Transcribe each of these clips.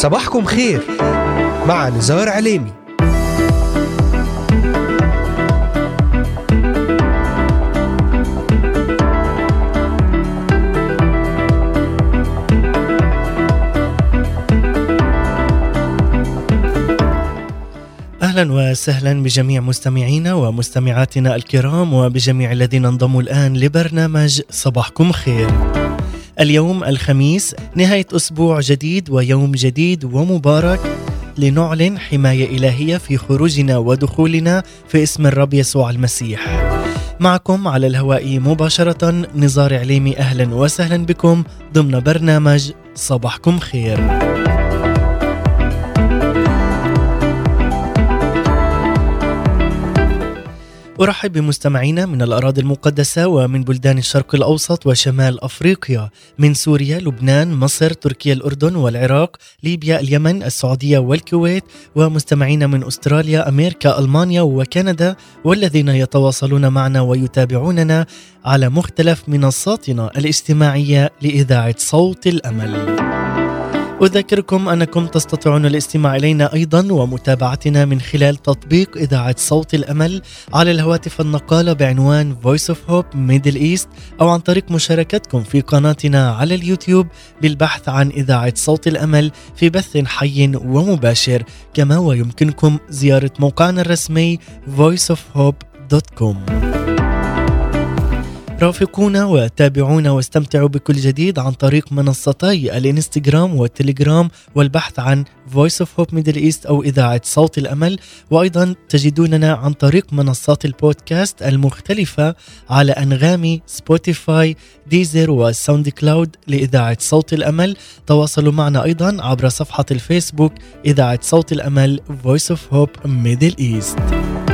صباحكم خير مع نزار عليمي أهلا وسهلا بجميع مستمعينا ومستمعاتنا الكرام وبجميع الذين انضموا الآن لبرنامج صباحكم خير. اليوم الخميس نهاية أسبوع جديد ويوم جديد ومبارك لنعلن حماية إلهية في خروجنا ودخولنا في اسم الرب يسوع المسيح. معكم على الهواء مباشرة نزار عليمي أهلا وسهلا بكم ضمن برنامج صباحكم خير. أرحب بمستمعينا من الأراضي المقدسة ومن بلدان الشرق الأوسط وشمال أفريقيا من سوريا، لبنان، مصر، تركيا، الأردن والعراق، ليبيا، اليمن، السعودية والكويت ومستمعينا من أستراليا، أمريكا، ألمانيا وكندا والذين يتواصلون معنا ويتابعوننا على مختلف منصاتنا الاجتماعية لإذاعة صوت الأمل. أذكركم أنكم تستطيعون الاستماع إلينا أيضا ومتابعتنا من خلال تطبيق إذاعة صوت الأمل على الهواتف النقالة بعنوان Voice of Hope Middle East أو عن طريق مشاركتكم في قناتنا على اليوتيوب بالبحث عن إذاعة صوت الأمل في بث حي ومباشر. كما ويمكنكم زيارة موقعنا الرسمي voiceofhope.com رافقونا وتابعونا واستمتعوا بكل جديد عن طريق منصتي الانستغرام والتليجرام والبحث عن Voice of Hope Middle East أو إذاعة صوت الأمل. وأيضا تجدوننا عن طريق منصات البودكاست المختلفة على أنغامي Spotify Deezer و SoundCloud لإذاعة صوت الأمل. تواصلوا معنا أيضا عبر صفحة الفيسبوك إذاعة صوت الأمل Voice of Hope Middle East.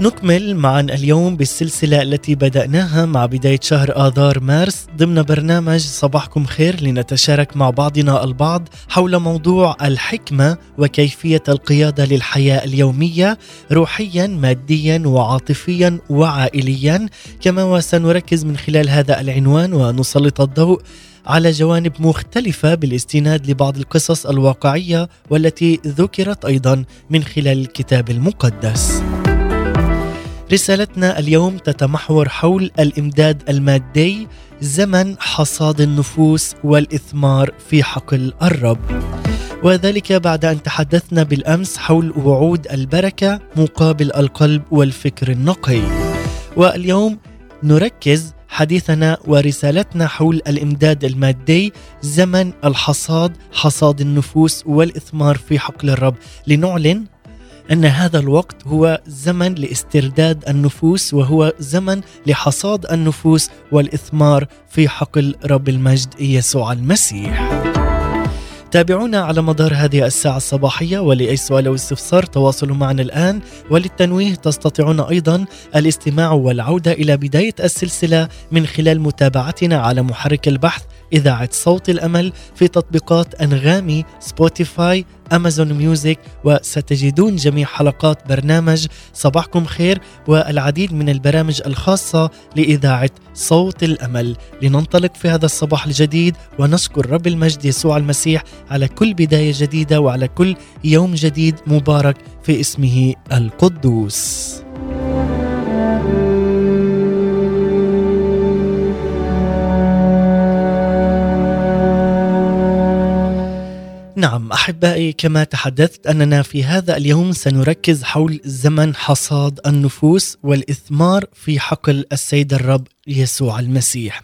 نكمل معا اليوم بالسلسلة التي بدأناها مع بداية شهر آذار مارس ضمن برنامج صباحكم خير لنتشارك مع بعضنا البعض حول موضوع الحكمة وكيفية القيادة للحياة اليومية روحيا ماديا وعاطفيا وعائليا كما وسنركز من خلال هذا العنوان ونسلط الضوء على جوانب مختلفة بالاستناد لبعض القصص الواقعية والتي ذكرت أيضا من خلال الكتاب المقدس. رسالتنا اليوم تتمحور حول الإمداد المادي زمن حصاد النفوس والإثمار في حقل الرب. وذلك بعد أن تحدثنا بالأمس حول وعود البركة مقابل القلب والفكر النقي. واليوم نركز حديثنا ورسالتنا حول الإمداد المادي زمن الحصاد حصاد النفوس والإثمار في حقل الرب. لنعلن أن هذا الوقت هو زمن لاسترداد النفوس وهو زمن لحصاد النفوس والإثمار في حقل رب المجد يسوع المسيح. تابعونا على مدار هذه الساعة الصباحية ولأي سؤال أو استفسار تواصلوا معنا الآن وللتنويه تستطيعون أيضا الاستماع والعودة إلى بداية السلسلة من خلال متابعتنا على محرك البحث إذاعة صوت الأمل في تطبيقات أنغامي Spotify Amazon Music وستجدون جميع حلقات برنامج صباحكم خير والعديد من البرامج الخاصة لإذاعة صوت الأمل لننطلق في هذا الصباح الجديد ونشكر رب المجد يسوع المسيح على كل بداية جديدة وعلى كل يوم جديد مبارك في اسمه القدوس. نعم أحبائي كما تحدثت أننا في هذا اليوم سنركز حول زمن حصاد النفوس والإثمار في حقل السيد الرب يسوع المسيح.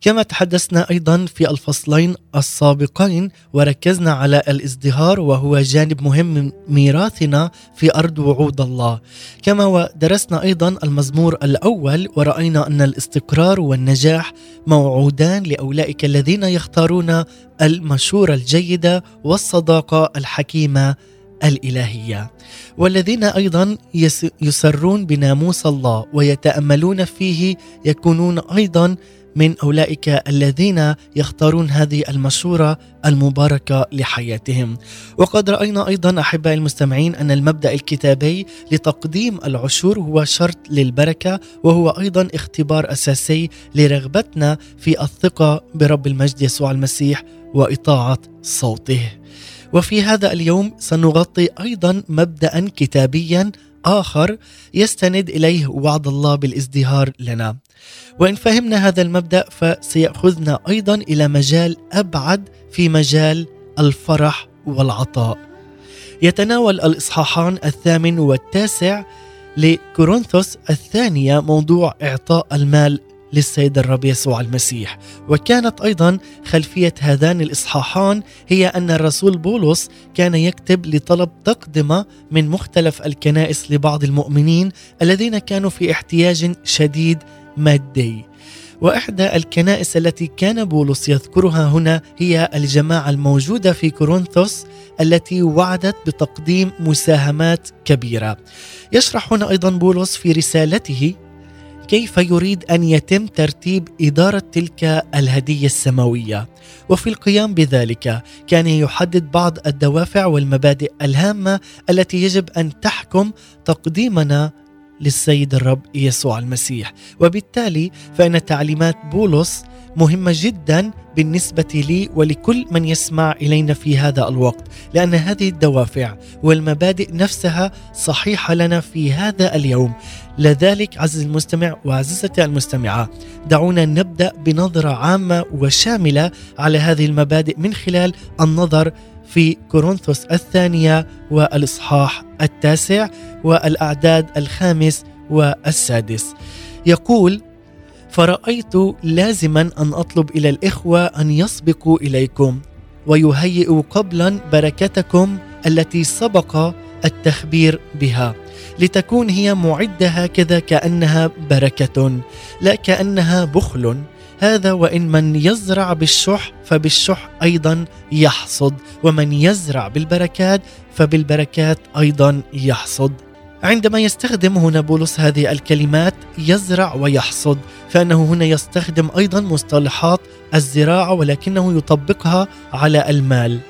كما تحدثنا أيضا في الفصلين السابقين وركزنا على الازدهار وهو جانب مهم من ميراثنا في أرض وعود الله. كما ودرسنا أيضا المزمور الأول ورأينا أن الاستقرار والنجاح موعودان لأولئك الذين يختارون المشورة الجيدة والصداقة الحكيمة الإلهية. والذين أيضا يسرون بناموس الله ويتأملون فيه يكونون أيضا من أولئك الذين يختارون هذه المشوره المباركة لحياتهم. وقد رأينا أيضا أحبائي المستمعين أن المبدأ الكتابي لتقديم العشور هو شرط للبركة وهو أيضا اختبار أساسي لرغبتنا في الثقة برب المجد يسوع المسيح وإطاعة صوته وفي هذا اليوم سنغطي أيضا مبدا كتابيا آخر يستند إليه وعد الله بالازدهار لنا وإن فهمنا هذا المبدأ فسيأخذنا أيضا إلى مجال أبعد في مجال الفرح والعطاء. يتناول الإصحاحان الثامن والتاسع لكورنثوس الثانية موضوع إعطاء المال للسيد الرب يسوع المسيح. وكانت أيضا خلفية هذان الإصحاحان هي أن الرسول بولس كان يكتب لطلب تقدمة من مختلف الكنائس لبعض المؤمنين الذين كانوا في احتياج شديد مادي وإحدى الكنائس التي كان بولس يذكرها هنا هي الجماعة الموجودة في كورنثوس التي وعدت بتقديم مساهمات كبيرة. يشرح هنا أيضا بولس في رسالته كيف يريد أن يتم ترتيب إدارة تلك الهدية السماوية وفي القيام بذلك كان يحدد بعض الدوافع والمبادئ الهامة التي يجب أن تحكم تقديمنا للسيد الرب يسوع المسيح. وبالتالي فإن تعليمات بولس مهمة جدا بالنسبة لي ولكل من يسمع إلينا في هذا الوقت لأن هذه الدوافع والمبادئ نفسها صحيحة لنا في هذا اليوم. لذلك عزيزي المستمع وعزيزتي المستمعة دعونا نبدأ بنظرة عامة وشاملة على هذه المبادئ من خلال النظر في كورنثوس الثانية والإصحاح التاسع والأعداد الخامس والسادس. يقول فرأيت لازما أن أطلب إلى الإخوة أن يسبقوا إليكم ويهيئوا قبلا بركتكم التي سبق التخبير بها لتكون هي معدة هكذا كأنها بركة لا كأنها بخل. هذا وإن من يزرع بالشح فبالشح أيضا يحصد ومن يزرع بالبركات فبالبركات أيضا يحصد. عندما يستخدم هنا بولس هذه الكلمات يزرع ويحصد فإنه هنا يستخدم أيضا مصطلحات الزراعة ولكنه يطبقها على المال.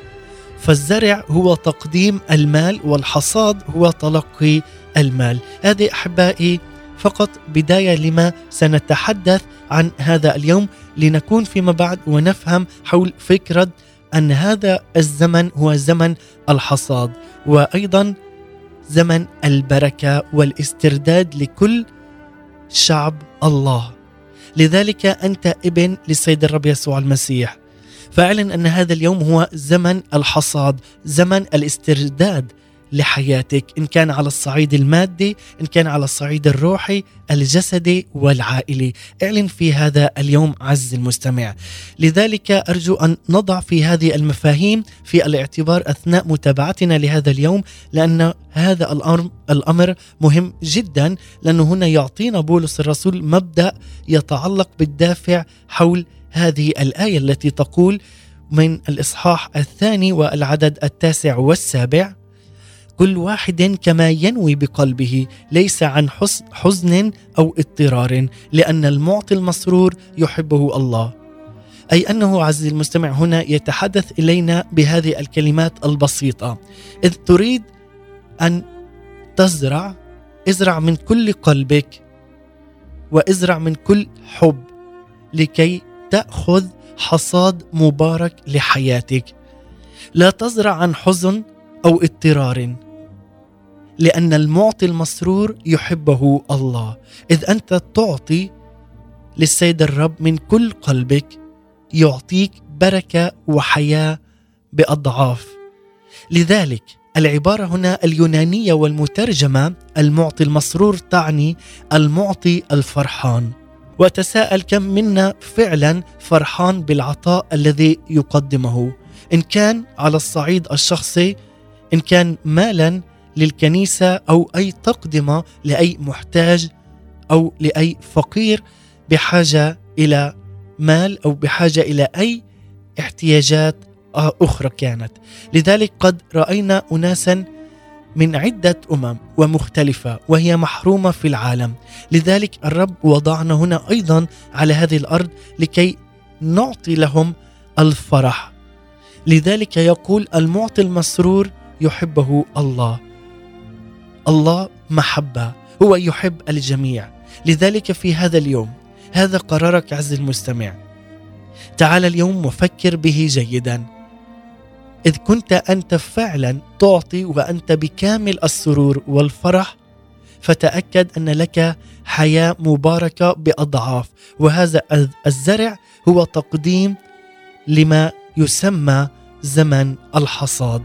فالزرع هو تقديم المال والحصاد هو تلقي المال. هذه أحبائي فقط بداية لما سنتحدث عن هذا اليوم لنكون فيما بعد ونفهم حول فكرة أن هذا الزمن هو زمن الحصاد وأيضا زمن البركة والاسترداد لكل شعب الله. لذلك أنت ابن للسيد الرب يسوع المسيح. فاعلن أن هذا اليوم هو زمن الحصاد زمن الاسترداد لحياتك إن كان على الصعيد المادي إن كان على الصعيد الروحي الجسدي والعائلي. اعلن في هذا اليوم عز المستمع. لذلك أرجو أن نضع في هذه المفاهيم في الاعتبار أثناء متابعتنا لهذا اليوم لأن هذا الأمر الأمر مهم جدا لأنه هنا يعطينا بولس الرسول مبدأ يتعلق بالدافع حول هذه الآية التي تقول من الإصحاح الثاني والعدد التاسع والسابع كل واحد كما ينوي بقلبه ليس عن حزن أو اضطرار لأن المعطي المسرور يحبه الله. أي أنه عزيزي المستمع هنا يتحدث إلينا بهذه الكلمات البسيطة. إذ تريد أن تزرع ازرع من كل قلبك وازرع من كل حب لكي تأخذ حصاد مبارك لحياتك. لا تزرع عن حزن أو اضطرار. لأن المعطي المسرور يحبه الله. إذ أنت تعطي للسيد الرب من كل قلبك يعطيك بركة وحياة بأضعاف. لذلك العبارة هنا اليونانية والمترجمة المعطي المسرور تعني المعطي الفرحان. وتساءل كم منا فعلا فرحان بالعطاء الذي يقدمه. إن كان على الصعيد الشخصي إن كان مالا للكنيسة أو أي تقدمة لأي محتاج أو لأي فقير بحاجة إلى مال أو بحاجة إلى أي احتياجات أخرى كانت. لذلك قد رأينا اناسا من عدة أمم ومختلفة وهي محرومة في العالم. لذلك الرب وضعنا هنا أيضا على هذه الأرض لكي نعطي لهم الفرح. لذلك يقول المعطي المسرور يحبه الله. الله محبة هو يحب الجميع. لذلك في هذا اليوم هذا قرارك عز المستمع. تعال اليوم وفكر به جيدا. إذ كنت أنت فعلا تعطي وأنت بكامل السرور والفرح فتأكد أن لك حياة مباركة بأضعاف. وهذا الزرع هو تقديم لما يسمى زمن الحصاد.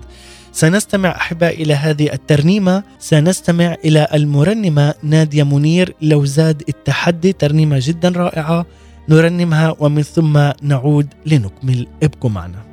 سنستمع احباء إلى هذه الترنيمة. سنستمع إلى المرنمة نادية منير لو زاد التحدي ترنيمة جدا رائعة. نرنمها ومن ثم نعود لنكمل. ابقوا معنا.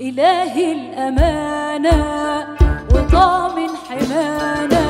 إلهي الأمانة وطامن الحمانه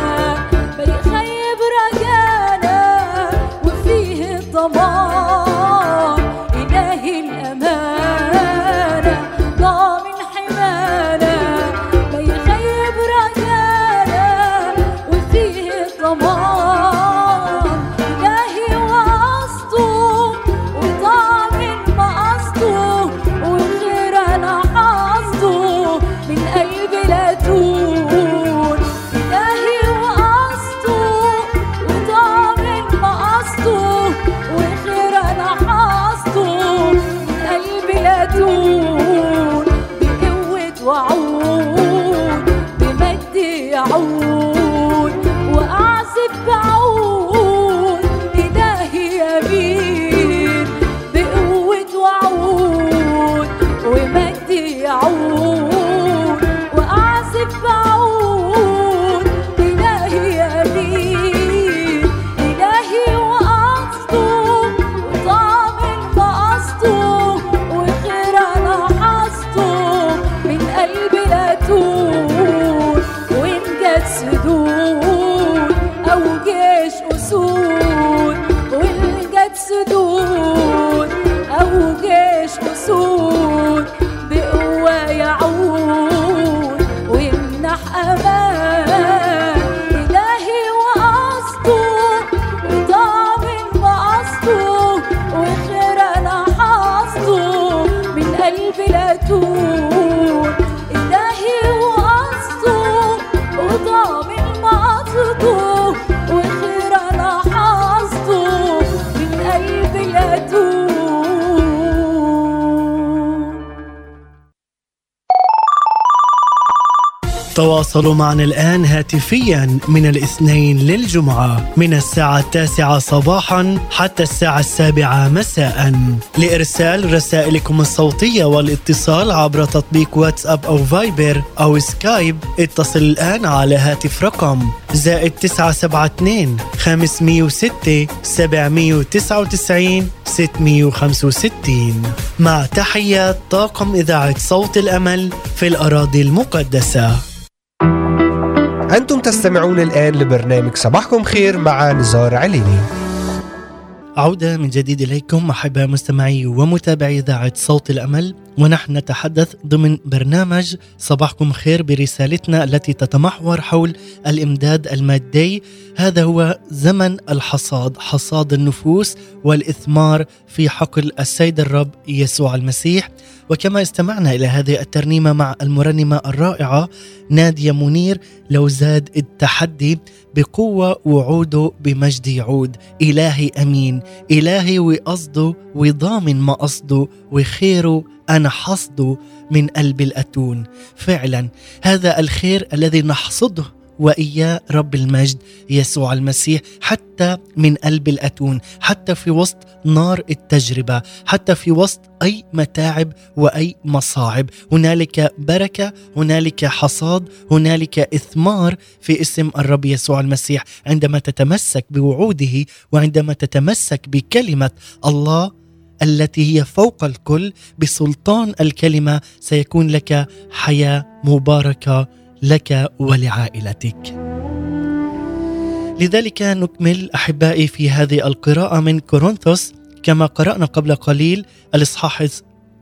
تواصلوا معنا الآن هاتفيا من الاثنين للجمعة من الساعة التاسعة صباحا حتى الساعة السابعة مساء. لإرسال رسائلكم الصوتية والاتصال عبر تطبيق واتساب أو فايبر أو سكايب اتصل الآن على هاتف رقم زائد تسعة سبعة اثنين خمسمية وستة سبعمية وتسعة وتسعين ستمية وخمسة وستين. مع تحيات طاقم إذاعة صوت الأمل في الأراضي المقدسة. أنتم تستمعون الآن لبرنامج صباحكم خير مع نزار عليني. عودة من جديد إليكم أحباء مستمعي ومتابعي إذاعة صوت الأمل. ونحن نتحدث ضمن برنامج صباحكم خير برسالتنا التي تتمحور حول الإمداد المادي. هذا هو زمن الحصاد حصاد النفوس والإثمار في حقل السيد الرب يسوع المسيح. وكما استمعنا إلى هذه الترنيمة مع المرنمة الرائعة نادية منير لو زاد التحدي بقوة وعوده بمجد يعود. إلهي أمين إلهي وقصده وضامن ما قصده وخيره أنا حصده من قلب الأتون. فعلا هذا الخير الذي نحصده وإياه رب المجد يسوع المسيح حتى من قلب الأتون حتى في وسط نار التجربة حتى في وسط أي متاعب وأي مصاعب. هنالك بركة هنالك حصاد هنالك إثمار في اسم الرب يسوع المسيح. عندما تتمسك بوعوده وعندما تتمسك بكلمة الله التي هي فوق الكل بسلطان الكلمة سيكون لك حياة مباركة لك ولعائلتك. لذلك نكمل أحبائي في هذه القراءة من كورنثوس كما قرأنا قبل قليل الإصحاح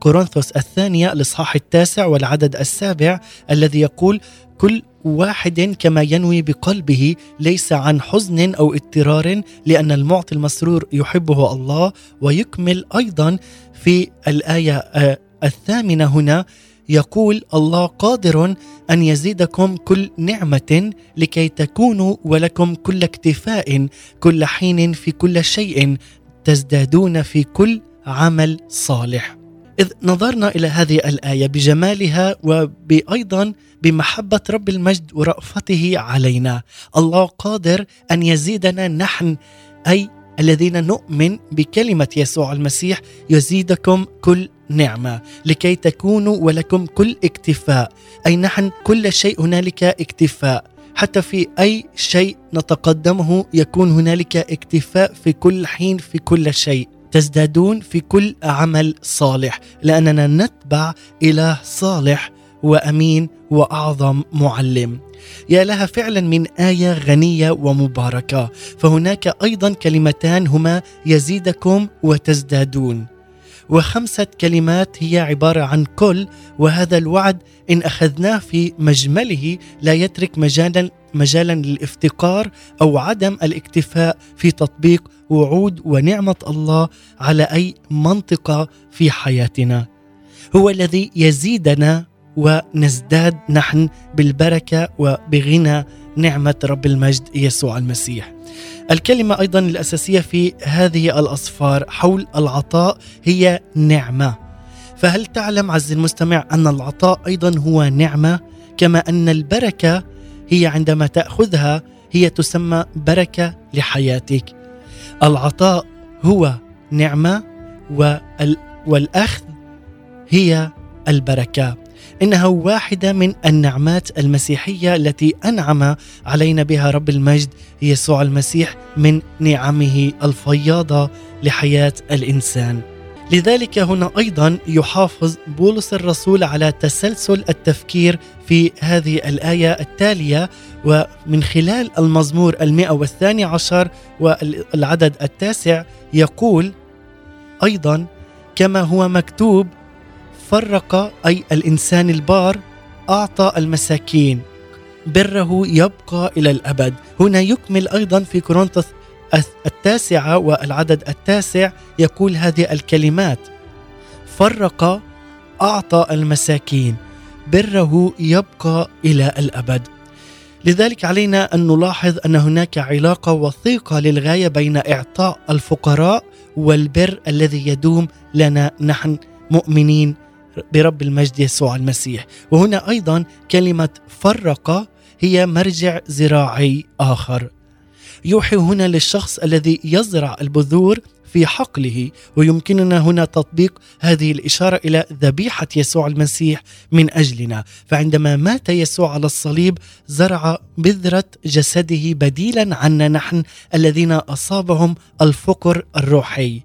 كورنثوس الثانية الاصحاح التاسع والعدد السابع الذي يقول كل واحد كما ينوي بقلبه ليس عن حزن أو اضطرار لأن المعطي المسرور يحبه الله ويكمل أيضا في الآية آه، الثامنة هنا يقول الله قادر أن يزيدكم كل نعمة لكي تكونوا ولكم كل اكتفاء كل حين في كل شيء تزدادون في كل عمل صالح. إذ نظرنا إلى هذه الآية بجمالها وبأيضا بمحبة رب المجد ورأفته علينا. الله قادر أن يزيدنا نحن أي الذين نؤمن بكلمة يسوع المسيح يزيدكم كل نعمة لكي تكونوا ولكم كل اكتفاء. أي نحن كل شيء هنالك اكتفاء. حتى في أي شيء نتقدمه يكون هنالك اكتفاء في كل حين في كل شيء. تزدادون في كل عمل صالح لأننا نتبع إله صالح وأمين وأعظم معلم. يا لها فعلا من آية غنية ومباركة. فهناك أيضا كلمتان هما يزيدكم وتزدادون. وخمسة كلمات هي عبارة عن كل وهذا الوعد إن أخذناه في مجمله لا يترك مجالا مجالا للافتقار أو عدم الاكتفاء في تطبيق وعود ونعمة الله على أي منطقة في حياتنا هو الذي يزيدنا ونزداد نحن بالبركة وبغنى نعمة رب المجد يسوع المسيح. الكلمة أيضا الأساسية في هذه الأصفار حول العطاء هي نعمة. فهل تعلم عز المستمع أن العطاء أيضا هو نعمة كما أن البركة هي عندما تأخذها هي تسمى بركة لحياتك. العطاء هو نعمة والأخذ هي البركة. إنها واحدة من النعمات المسيحية التي أنعم علينا بها رب المجد يسوع المسيح من نعمه الفياضة لحياة الإنسان. لذلك هنا أيضا يحافظ بولس الرسول على تسلسل التفكير في هذه الآية التالية ومن خلال المزمور المئة والثاني عشر والعدد التاسع يقول أيضا كما هو مكتوب فرق أي الإنسان البار أعطى المساكين بره يبقى إلى الأبد. هنا يكمل أيضا في كورنثوس التاسعة والعدد التاسع يقول هذه الكلمات فرق أعطى المساكين بره يبقى إلى الأبد. لذلك علينا أن نلاحظ أن هناك علاقة وثيقة للغاية بين إعطاء الفقراء والبر الذي يدوم لنا نحن مؤمنين برب المجد يسوع المسيح. وهنا أيضا كلمة فرق هي مرجع زراعي آخر. يوحي هنا للشخص الذي يزرع البذور في حقله ويمكننا هنا تطبيق هذه الإشارة إلى ذبيحة يسوع المسيح من أجلنا. فعندما مات يسوع على الصليب زرع بذرة جسده بديلا عنا نحن الذين أصابهم الفقر الروحي.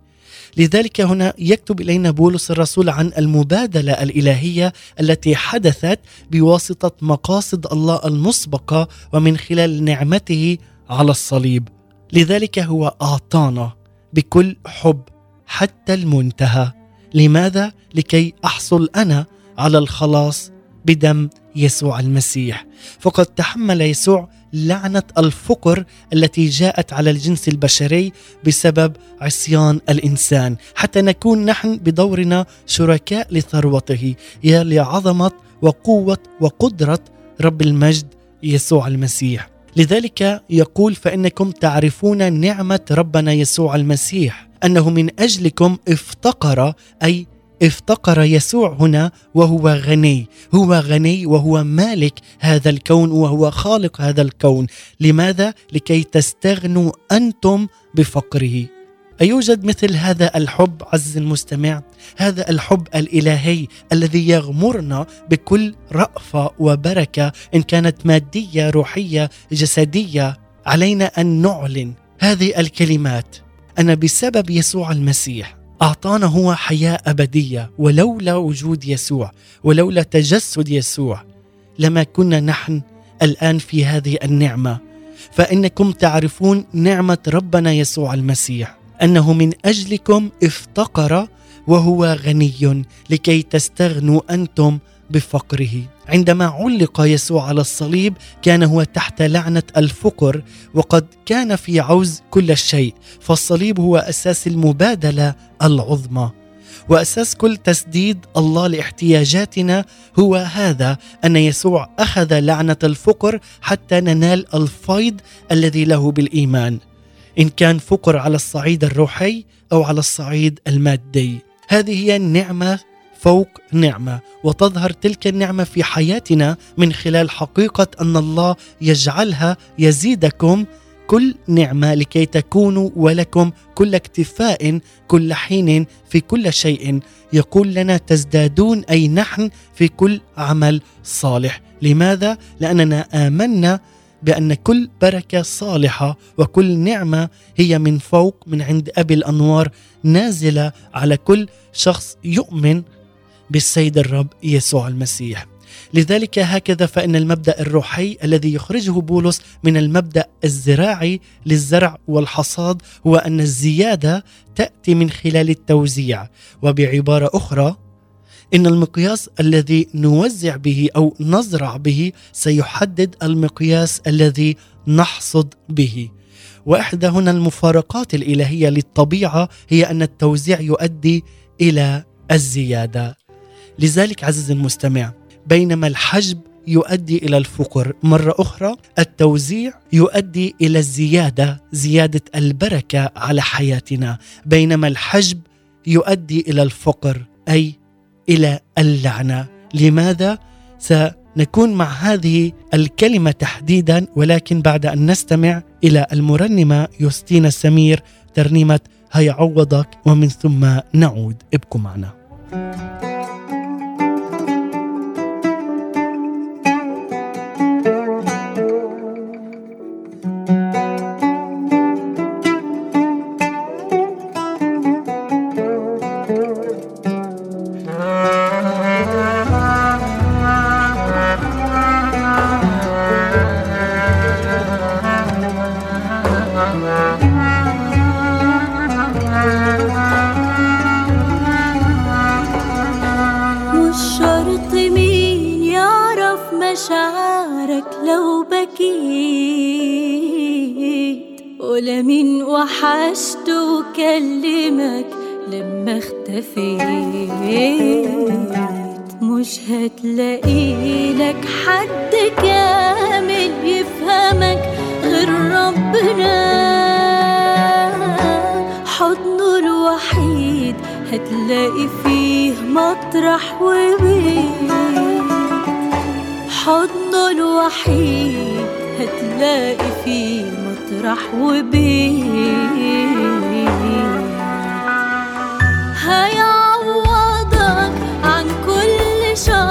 لذلك هنا يكتب إلينا بولس الرسول عن المبادلة الإلهية التي حدثت بواسطة مقاصد الله المسبقة ومن خلال نعمته على الصليب. لذلك هو أعطانا بكل حب حتى المنتهى. لماذا؟ لكي أحصل أنا على الخلاص بدم يسوع المسيح. فقد تحمل يسوع لعنة الفقر التي جاءت على الجنس البشري بسبب عصيان الإنسان. حتى نكون نحن بدورنا شركاء لثروته. يا لعظمه وقوة وقدرة رب المجد يسوع المسيح. لذلك يقول فإنكم تعرفون نعمة ربنا يسوع المسيح أنه من أجلكم افتقر أي افتقر يسوع هنا وهو غني هو غني وهو مالك هذا الكون وهو خالق هذا الكون. لماذا؟ لكي تستغنوا أنتم بفقره. أيوجد مثل هذا الحب عز المستمع؟ هذا الحب الإلهي الذي يغمرنا بكل رأفة وبركة إن كانت مادية روحية جسدية علينا أن نعلن هذه الكلمات. أن بسبب يسوع المسيح أعطانا هو حياة أبدية ولولا وجود يسوع ولولا تجسد يسوع لما كنا نحن الآن في هذه النعمة. فإنكم تعرفون نعمة ربنا يسوع المسيح. أنه من أجلكم افتقر وهو غني لكي تستغنوا أنتم بفقره. عندما علق يسوع على الصليب كان هو تحت لعنة الفقر وقد كان في عوز كل شيء فالصليب هو أساس المبادلة العظمى. وأساس كل تسديد الله لاحتياجاتنا هو هذا أن يسوع أخذ لعنة الفقر حتى ننال الفيض الذي له بالإيمان. إن كان فقر على الصعيد الروحي أو على الصعيد المادي. هذه هي النعمة فوق نعمة وتظهر تلك النعمة في حياتنا من خلال حقيقة أن الله يجعلها يزيدكم كل نعمة لكي تكونوا ولكم كل اكتفاء كل حين في كل شيء. يقول لنا تزدادون أي نحن في كل عمل صالح. لماذا؟ لأننا آمنا بأن كل بركة صالحة وكل نعمة هي من فوق من عند أبي الأنوار نازلة على كل شخص يؤمن بالسيد الرب يسوع المسيح. لذلك هكذا فإن المبدأ الروحي الذي يخرجه بولس من المبدأ الزراعي للزرع والحصاد هو أن الزيادة تأتي من خلال التوزيع وبعبارة أخرى إن المقياس الذي نوزع به أو نزرع به سيحدد المقياس الذي نحصد به. وإحدى هنا المفارقات الإلهية للطبيعة هي أن التوزيع يؤدي إلى الزيادة. لذلك عزيزي المستمع بينما الحجب يؤدي إلى الفقر. مرة أخرى التوزيع يؤدي إلى الزيادة زيادة البركة على حياتنا. بينما الحجب يؤدي إلى الفقر أي إلى اللعنة. لماذا؟ سنكون مع هذه الكلمة تحديدا ولكن بعد أن نستمع إلى المرنمة يوستينا سمير ترنيمة هيعوضك ومن ثم نعود. ابقوا معنا. thank you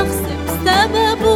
كل شخص بسببه.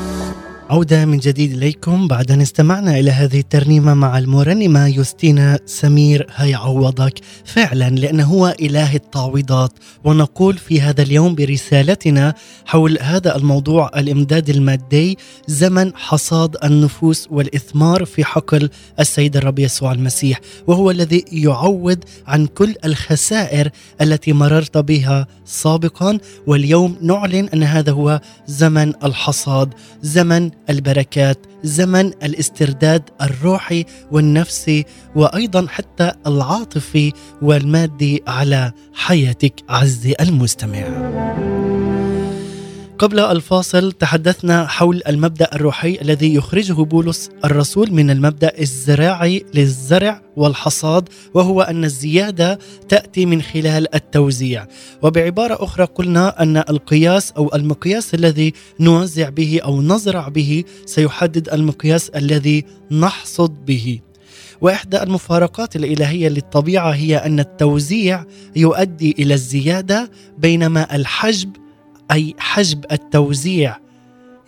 عودة من جديد إليكم. بعد أن استمعنا إلى هذه الترنيمة مع المرنمة يوستينا سمير هيعوضك فعلا لأنه هو إله التعويضات. ونقول في هذا اليوم برسالتنا حول هذا الموضوع الإمداد المادي زمن حصاد النفوس والإثمار في حقل السيد الرب يسوع المسيح. وهو الذي يعوض عن كل الخسائر التي مررت بها سابقا. واليوم نعلن أن هذا هو زمن الحصاد زمن البركات زمن الاسترداد الروحي والنفسي وأيضا حتى العاطفي والمادي على حياتك عزي المستمع. قبل الفاصل تحدثنا حول المبدأ الروحي الذي يخرجه بولس الرسول من المبدأ الزراعي للزرع والحصاد وهو أن الزيادة تأتي من خلال التوزيع. وبعبارة أخرى قلنا أن القياس أو المقياس الذي نوزع به أو نزرع به سيحدد المقياس الذي نحصد به. وإحدى المفارقات الإلهية للطبيعة هي أن التوزيع يؤدي إلى الزيادة بينما الحجب أي حجب التوزيع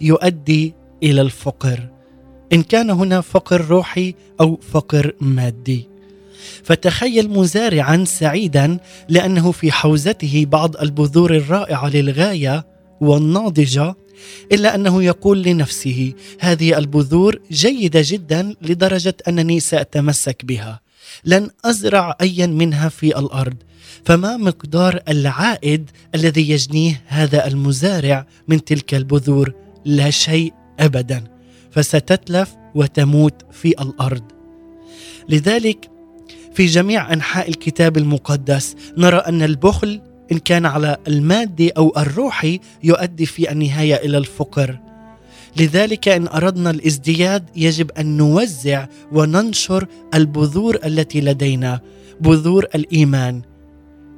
يؤدي إلى الفقر. إن كان هنا فقر روحي أو فقر مادي. فتخيل مزارعا سعيدا لأنه في حوزته بعض البذور الرائعة للغاية والناضجة إلا أنه يقول لنفسه هذه البذور جيدة جدا لدرجة أنني سأتمسك بها. لن أزرع ايا منها في الأرض. فما مقدار العائد الذي يجنيه هذا المزارع من تلك البذور؟ لا شيء ابدا. فستتلف وتموت في الأرض. لذلك في جميع أنحاء الكتاب المقدس نرى أن البخل إن كان على المادي أو الروحي يؤدي في النهاية إلى الفقر. لذلك إن أردنا الازدياد يجب أن نوزع وننشر البذور التي لدينا بذور الإيمان.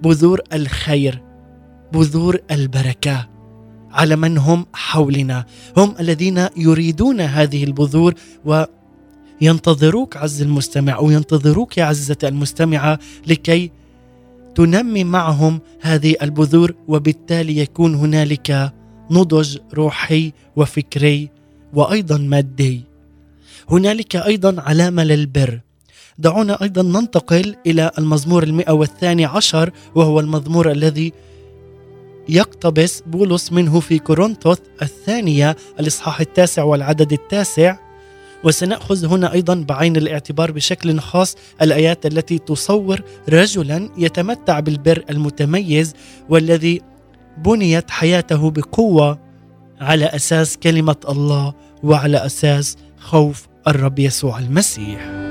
بذور الخير بذور البركة على من هم حولنا. هم الذين يريدون هذه البذور وينتظروك عز المستمع أو ينتظروك يا عزة المستمعة لكي تنمي معهم هذه البذور وبالتالي يكون هنالك نضج روحي وفكري وأيضا مادي. هنالك أيضا علامة للبر. دعونا أيضا ننتقل إلى المزمور المئة والثاني عشر وهو المزمور الذي يقتبس بولس منه في كورنثوس الثانية الإصحاح التاسع والعدد التاسع. وسنأخذ هنا أيضا بعين الاعتبار بشكل خاص الآيات التي تصور رجلا يتمتع بالبر المتميز والذي بنيت حياته بقوة على أساس كلمة الله وعلى أساس خوف الرب يسوع المسيح.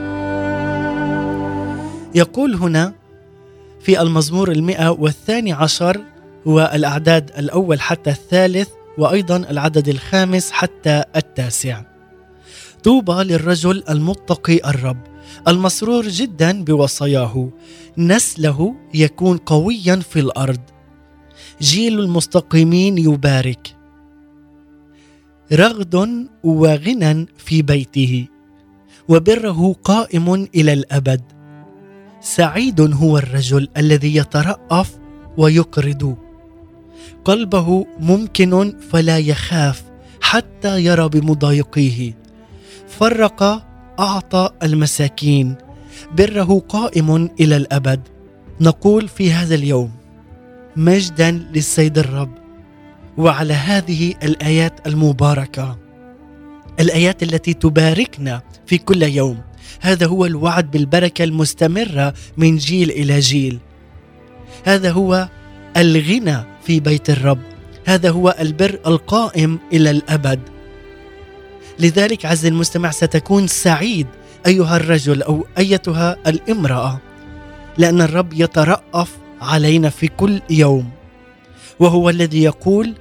يقول هنا في المزمور المئة والثاني عشر والأعداد الأول حتى الثالث وأيضا العدد الخامس حتى التاسع. طوبى للرجل المتقي الرب المسرور جدا بوصاياه. نسله يكون قويا في الأرض. جيل المستقيمين يبارك. رغد وغنى في بيته وبره قائم إلى الأبد. سعيد هو الرجل الذي يترأف ويقرض. قلبه ممكن فلا يخاف حتى يرى بمضايقيه. فرق أعطى المساكين. بره قائم إلى الأبد. نقول في هذا اليوم مجدا للسيد الرب. وعلى هذه الآيات المباركة. الآيات التي تباركنا في كل يوم. هذا هو الوعد بالبركة المستمرة من جيل إلى جيل. هذا هو الغنى في بيت الرب. هذا هو البر القائم إلى الأبد. لذلك عز المستمع ستكون سعيد أيها الرجل أو أيتها الامرأة لأن الرب يترأف علينا في كل يوم. وهو الذي يقول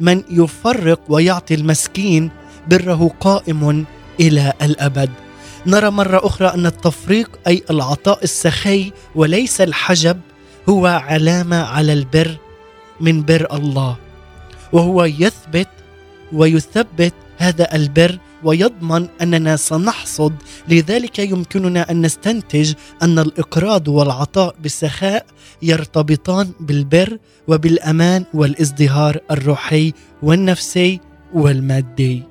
من يفرق ويعطي المسكين بره قائم إلى الأبد. نرى مرة أخرى أن التفريق أي العطاء السخي وليس الحجب هو علامة على البر من بر الله. وهو يثبت ويثبت هذا البر ويضمن أننا سنحصد. لذلك يمكننا أن نستنتج أن الإقراض والعطاء بالسخاء يرتبطان بالبر وبالأمان والازدهار الروحي والنفسي والمادي.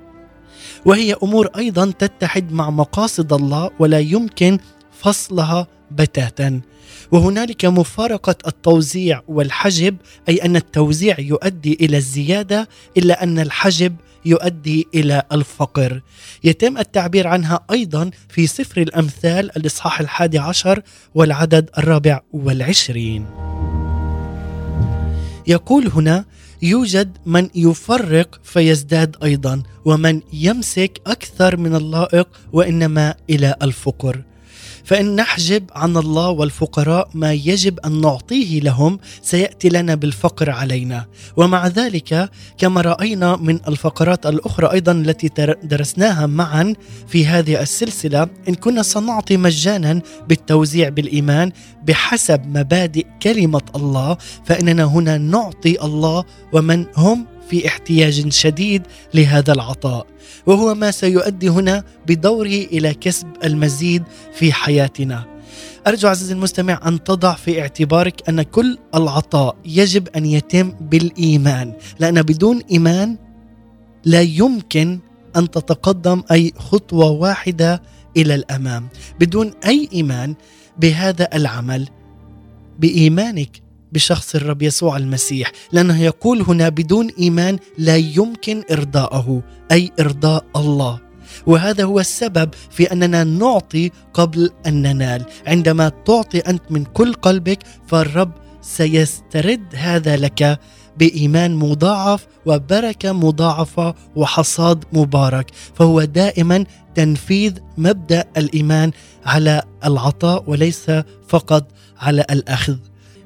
وهي أمور أيضا تتحد مع مقاصد الله ولا يمكن فصلها بتاتا. وهنالك مفارقة التوزيع والحجب أي أن التوزيع يؤدي إلى الزيادة إلا أن الحجب يؤدي إلى الفقر. يتم التعبير عنها أيضا في سفر الأمثال الإصحاح الحادي عشر والعدد الرابع والعشرين. يقول هنا يوجد من يفرق فيزداد أيضا ومن يمسك أكثر من اللائق وإنما إلى الفقر. فإن نحجب عن الله والفقراء ما يجب أن نعطيه لهم سيأتي لنا بالفقر علينا. ومع ذلك كما رأينا من الفقرات الأخرى أيضا التي درسناها معا في هذه السلسلة إن كنا سنعطي مجانا بالتوزيع بالإيمان بحسب مبادئ كلمة الله فإننا هنا نعطي الله ومن هم؟ في احتياج شديد لهذا العطاء. وهو ما سيؤدي هنا بدوره إلى كسب المزيد في حياتنا. أرجو عزيزي المستمع أن تضع في اعتبارك أن كل العطاء يجب أن يتم بالإيمان لأن بدون إيمان لا يمكن أن تتقدم أي خطوة واحدة إلى الأمام. بدون أي إيمان بهذا العمل بإيمانك بشخص الرب يسوع المسيح لأنه يقول هنا بدون إيمان لا يمكن إرضاءه أي إرضاء الله. وهذا هو السبب في أننا نعطي قبل أن ننال. عندما تعطي أنت من كل قلبك فالرب سيسترد هذا لك بإيمان مضاعف وبركة مضاعفة وحصاد مبارك. فهو دائما تنفيذ مبدأ الإيمان على العطاء وليس فقط على الأخذ.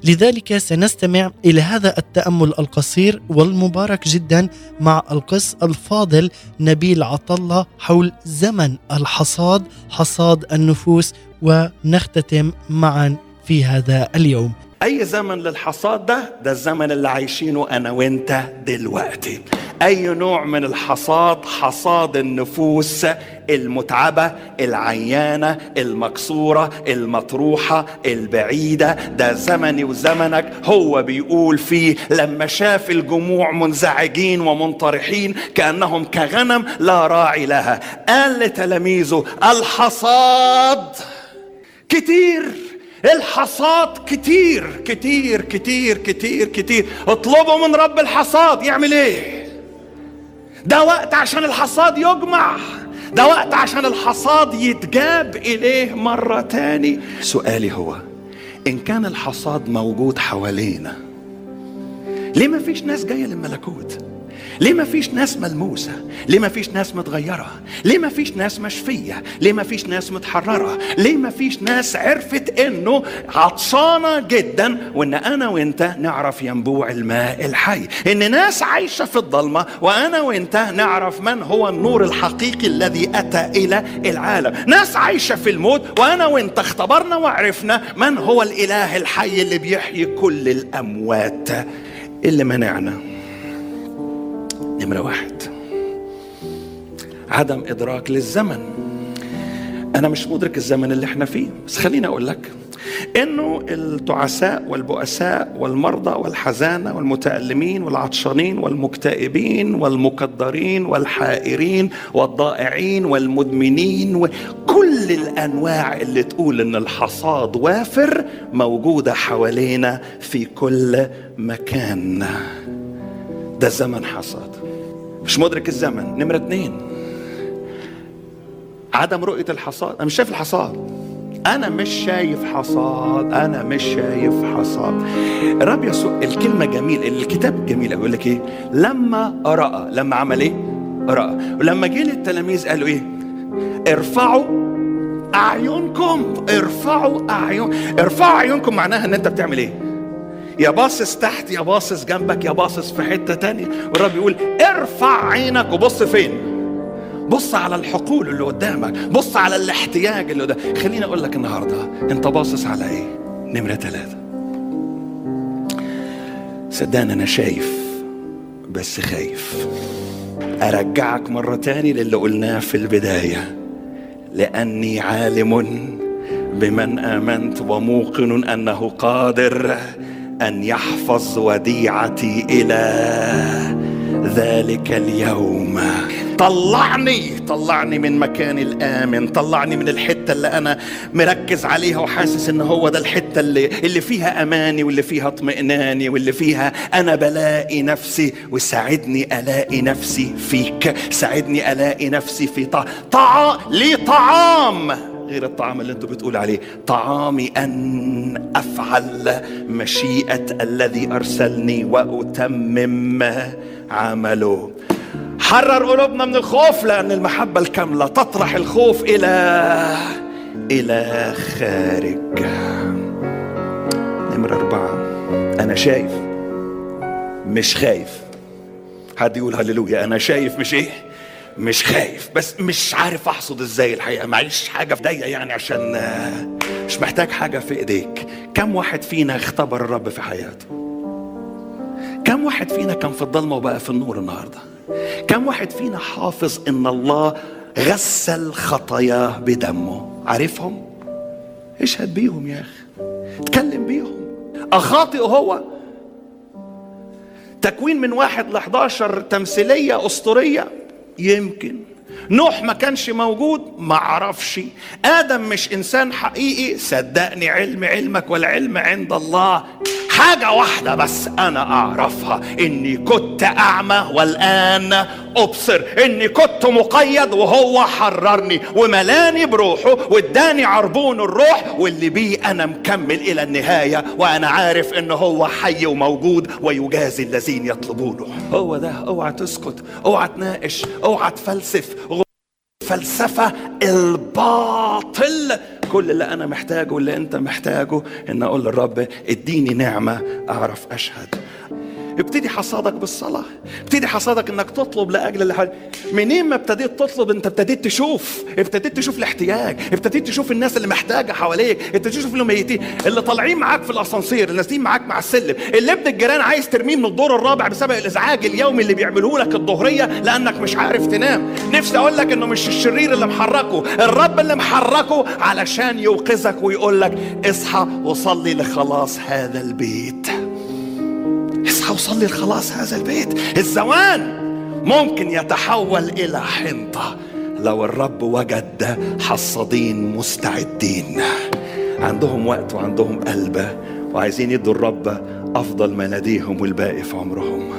لذلك سنستمع إلى هذا التأمل القصير والمبارك جدا مع القس الفاضل نبيل عطله حول زمن الحصاد حصاد النفوس ونختتم معا في هذا اليوم. أي زمن للحصاد ده؟ ده الزمن اللي عايشينه أنا وأنت دلوقتي. أي نوع من الحصاد؟ حصاد النفوس المتعبة العيانة المكسورة المطروحة البعيدة. ده زمني وزمنك هو بيقول فيه. لما شاف الجموع منزعجين ومنطرحين كأنهم كغنم لا راعي لها. قال لتلاميذه الحصاد كتير. الحصاد كتير كتير كتير كتير كتير. اطلبوا من رب الحصاد يعمل إيه؟ ده وقت عشان الحصاد يجمع. ده وقت عشان الحصاد يتجاب إليه مرة تاني. سؤالي هو إن كان الحصاد موجود حوالينا ليه ما فيش ناس جاية للملكوت؟ ليه ما فيش ناس ملموسة؟ ليه ما فيش ناس متغيرة؟ ليه ما فيش ناس مشفية؟ ليه ما فيش ناس متحررة؟ ليه ما فيش ناس عرفت إنه عطشانة جدا وإن أنا وإنت نعرف ينبوع الماء الحي؟ إن ناس عايشة في الضلمة وأنا وإنت نعرف من هو النور الحقيقي الذي أتى إلى العالم. ناس عايشة في الموت وأنا وإنت اختبرنا وعرفنا من هو الإله الحي اللي بيحيي كل الأموات. اللي منعنا نمرة واحد. عدم إدراك للزمن. أنا مش مدرك الزمن اللي إحنا فيه بس خليني أقول لك إنه التعساء والبؤساء والمرضى والحزانة والمتألمين والعطشانين والمكتئبين والمقدرين والحائرين والضائعين والمدمنين وكل الأنواع اللي تقول إن الحصاد وافر موجودة حوالينا في كل مكان. ده زمن حصاد. مش مدرك الزمن. نمرة اتنين. عدم رؤية الحصاد. أنا مش شايف الحصاد. أنا مش شايف حصاد. أنا مش شايف حصاد. الرب يسوع الكلمة جميل الكتاب جميل. يقول لك إيه؟ لما رأى لما عمل إيه؟ رأى ولما جه للتلاميذ قالوا إيه؟ ارفعوا أعينكم. ارفعوا أعين ارفعوا أعينكم معناها إن أنت بتعمل إيه؟ يا باصص تحت يا باصص جنبك يا باصص في حتة تانية. والرب يقول ارفع عينك وبص فين؟ بص على الحقول اللي قدامك بص على الاحتياج اللي قدامك. خليني أقول لك النهارده أنت باصص على إيه؟ نمرة ثلاثة صدقني أنا شايف بس خايف. أرجعك مرة تاني للي قلناه في البداية. لأني عالم بمن آمنت وموقن أنه قادر. أن يحفظ وديعتي إلى ذلك اليوم. طلعني طلعني من مكاني الآمن طلعني من الحتة اللي أنا مركز عليها وحاسس إن هو ده الحتة اللي اللي فيها أماني واللي فيها اطمئناني واللي فيها أنا بلاقي نفسي وساعدني ألاقي نفسي فيك ساعدني ألاقي نفسي في طعام طع... لي طعام غير الطعام اللي أنتوا بتقول عليه. طعامي أن أفعل مشيئة الذي أرسلني وأتمم عمله. حرر قلوبنا من الخوف لأن المحبة الكاملة تطرح الخوف إلى إلى خارج. نمرة أربعة. أنا شايف مش خايف. حد يقول هللويا. أنا شايف مش إيه؟ مش خايف بس مش عارف أحصد إزاي الحقيقة. معيش حاجة في ايديا يعني عشان مش محتاج حاجة في إيديك. كم واحد فينا اختبر الرب في حياته؟ كم واحد فينا كان في الضلمة وبقى في النور النهارده؟ كم واحد فينا حافظ إن الله غسل خطاياه بدمه؟ عارفهم؟ اشهد بيهم يا أخي. اتكلم بيهم. أخاطئ هو. تكوين من واحد ل 11 تمثيلية أسطورية. يمكن. نوح ما كانش موجود ما أعرفش آدم مش إنسان حقيقي. صدقني علم علمك والعلم عند الله. حاجة واحدة بس أنا أعرفها إني كنت أعمى والآن أبصر. إني كنت مقيد وهو حررني وملاني بروحه واداني عربون الروح واللي بيه أنا مكمل إلى النهاية وأنا عارف إن هو حي وموجود ويجازي الذين يطلبونه. هو ده اوعى تسكت اوعى تناقش اوعى تفلسف. فلسفة الباطل. كل اللي أنا محتاجه واللي أنت محتاجه إن أقول للرب إديني نعمة أعرف أشهد. ابتدي حصادك بالصلاة. ابتدي حصادك إنك تطلب لأجل اللي منين ما ابتديت تطلب أنت ابتديت تشوف. ابتديت تشوف الاحتياج. ابتديت تشوف الناس اللي محتاجة حواليك. ابتديت تشوف اللي ميتين. اللي طالعين معاك في الأسانسير. اللي نازلين معاك مع السلم. اللي ابن الجيران عايز ترميه من الدور الرابع بسبب الإزعاج اليومي اللي بيعملوه لك الظهرية لأنك مش عارف تنام. نفسي أقول لك إنه مش الشرير اللي محركه. الرب اللي محركه علشان يوقظك ويقول لك اصحى وصلي لخلاص هذا البيت. اصحى وصلي لخلاص هذا البيت. الزوان ممكن يتحول إلى حنطة لو الرب وجد حصادين مستعدين. عندهم وقت وعندهم قلب وعايزين يدوا الرب أفضل ما لديهم والباقي في عمرهم.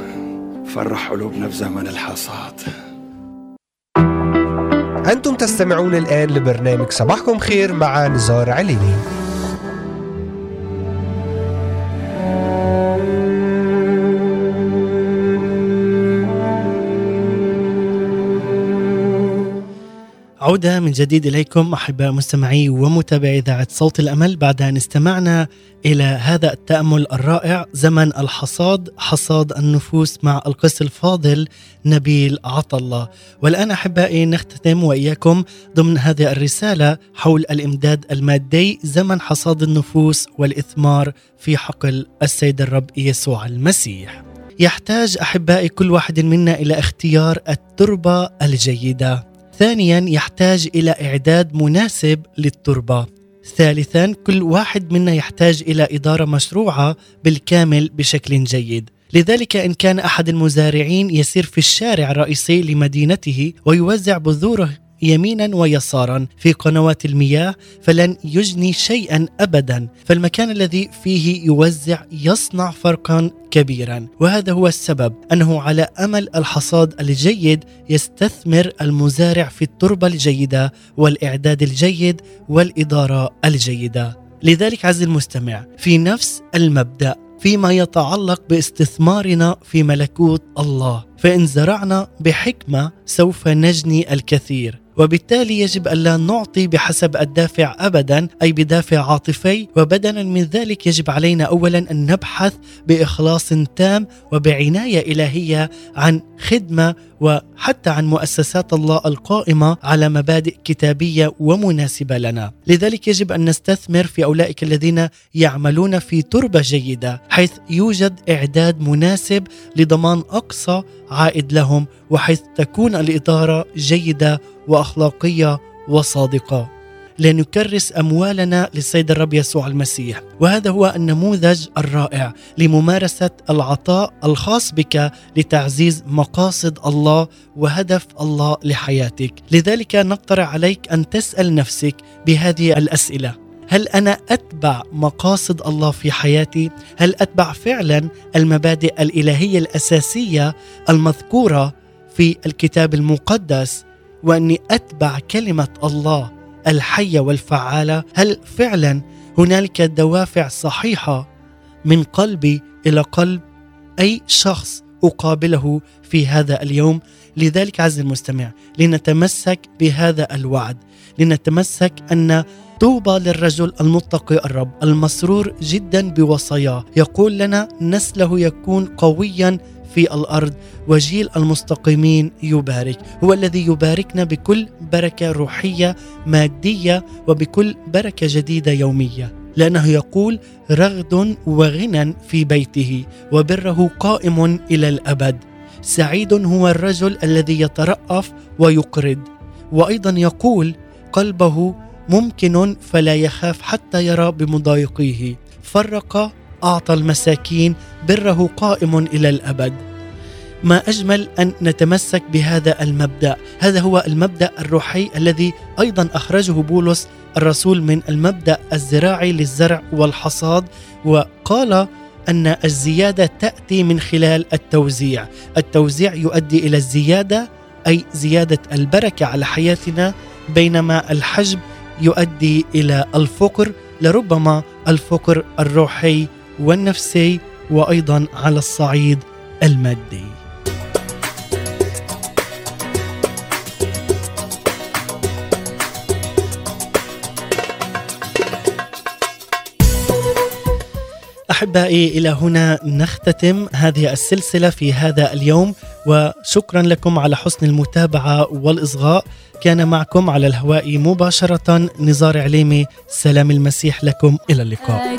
فرح قلوبنا في زمن الحصاد. أنتم تستمعون الآن لبرنامج صباحكم خير مع نزار عليني. عودة من جديد إليكم أحباء مستمعي ومتابعي إذاعة صوت الأمل. بعد أن استمعنا إلى هذا التأمل الرائع زمن الحصاد حصاد النفوس مع القس الفاضل نبيل عطلة. والآن أحبائي نختتم وإياكم ضمن هذه الرسالة حول الإمداد المادي زمن حصاد النفوس والإثمار في حقل السيد الرب يسوع المسيح. يحتاج أحبائي كل واحد منا إلى اختيار التربة الجيدة. ثانيا يحتاج إلى إعداد مناسب للتربة. ثالثا كل واحد منا يحتاج إلى إدارة مشروعة بالكامل بشكل جيد. لذلك إن كان أحد المزارعين يسير في الشارع الرئيسي لمدينته ويوزع بذوره يمينا ويسارا في قنوات المياه فلن يجني شيئا ابدا فالمكان الذي فيه يوزع يصنع فرقا كبيرا. وهذا هو السبب أنه على أمل الحصاد الجيد يستثمر المزارع في التربة الجيدة والإعداد الجيد والإدارة الجيدة. لذلك عز المستمع في نفس المبدأ فيما يتعلق باستثمارنا في ملكوت الله فإن زرعنا بحكمة سوف نجني الكثير. وبالتالي يجب ألا نعطي بحسب الدافع أبدا أي بدافع عاطفي. وبدلا من ذلك يجب علينا أولا أن نبحث بإخلاص تام وبعناية إلهية عن خدمة وحتى عن مؤسسات الله القائمة على مبادئ كتابية ومناسبة لنا. لذلك يجب أن نستثمر في أولئك الذين يعملون في تربة جيدة حيث يوجد إعداد مناسب لضمان أقصى عائد لهم وحيث تكون الإدارة جيدة وأخلاقية وصادقة. لنكرس أموالنا للسيد الرب يسوع المسيح. وهذا هو النموذج الرائع لممارسة العطاء الخاص بك لتعزيز مقاصد الله وهدف الله لحياتك. لذلك نقترح عليك أن تسأل نفسك بهذه الأسئلة. هل أنا أتبع مقاصد الله في حياتي؟ هل أتبع فعلا المبادئ الإلهية الأساسية المذكورة في الكتاب المقدس وأني أتبع كلمة الله الحية والفعالة. هل فعلا هنالك دوافع صحيحة من قلبي إلى قلب أي شخص أقابله في هذا اليوم؟ لذلك عز المستمع لنتمسك بهذا الوعد لنتمسك أن طوبى للرجل المتقي الرب المسرور جدا بوصاياه. يقول لنا نسله يكون قويا في الأرض وجيل المستقيمين يبارك. هو الذي يباركنا بكل بركة روحية مادية وبكل بركة جديدة يومية. لأنه يقول رغد وغنى في بيته وبره قائم إلى الأبد. سعيد هو الرجل الذي يترأف ويقرض. وأيضا يقول قلبه ممكن فلا يخاف حتى يرى بمضايقيه. فرق أعطى المساكين بره قائم إلى الأبد. ما أجمل أن نتمسك بهذا المبدأ. هذا هو المبدأ الروحي الذي أيضا أخرجه بولس الرسول من المبدأ الزراعي للزرع والحصاد وقال أن الزيادة تأتي من خلال التوزيع. التوزيع يؤدي إلى الزيادة أي زيادة البركة على حياتنا بينما الحجب يؤدي إلى الفقر لربما الفقر الروحي والنفسي وأيضا على الصعيد المادي. أحبائي إلى هنا نختتم هذه السلسلة في هذا اليوم وشكرا لكم على حسن المتابعة والإصغاء. كان معكم على الهواء مباشرة نزار عليمي. سلام المسيح لكم. إلى اللقاء.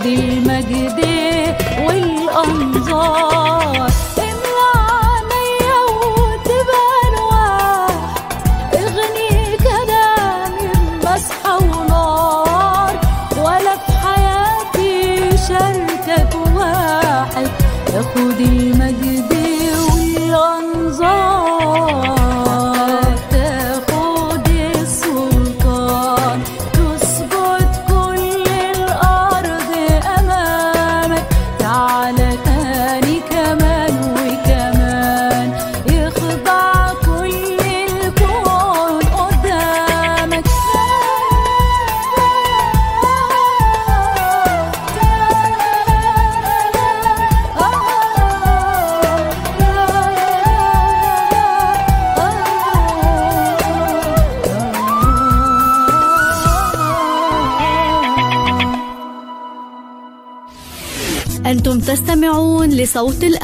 خد المجد والأنظار.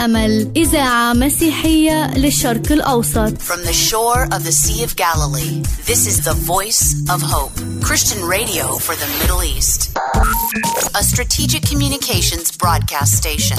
أمل إذاعة مسيحية للشرق الأوسط From the shore of the Sea of Galilee This is the voice of hope Christian radio for the Middle East A strategic communications broadcast station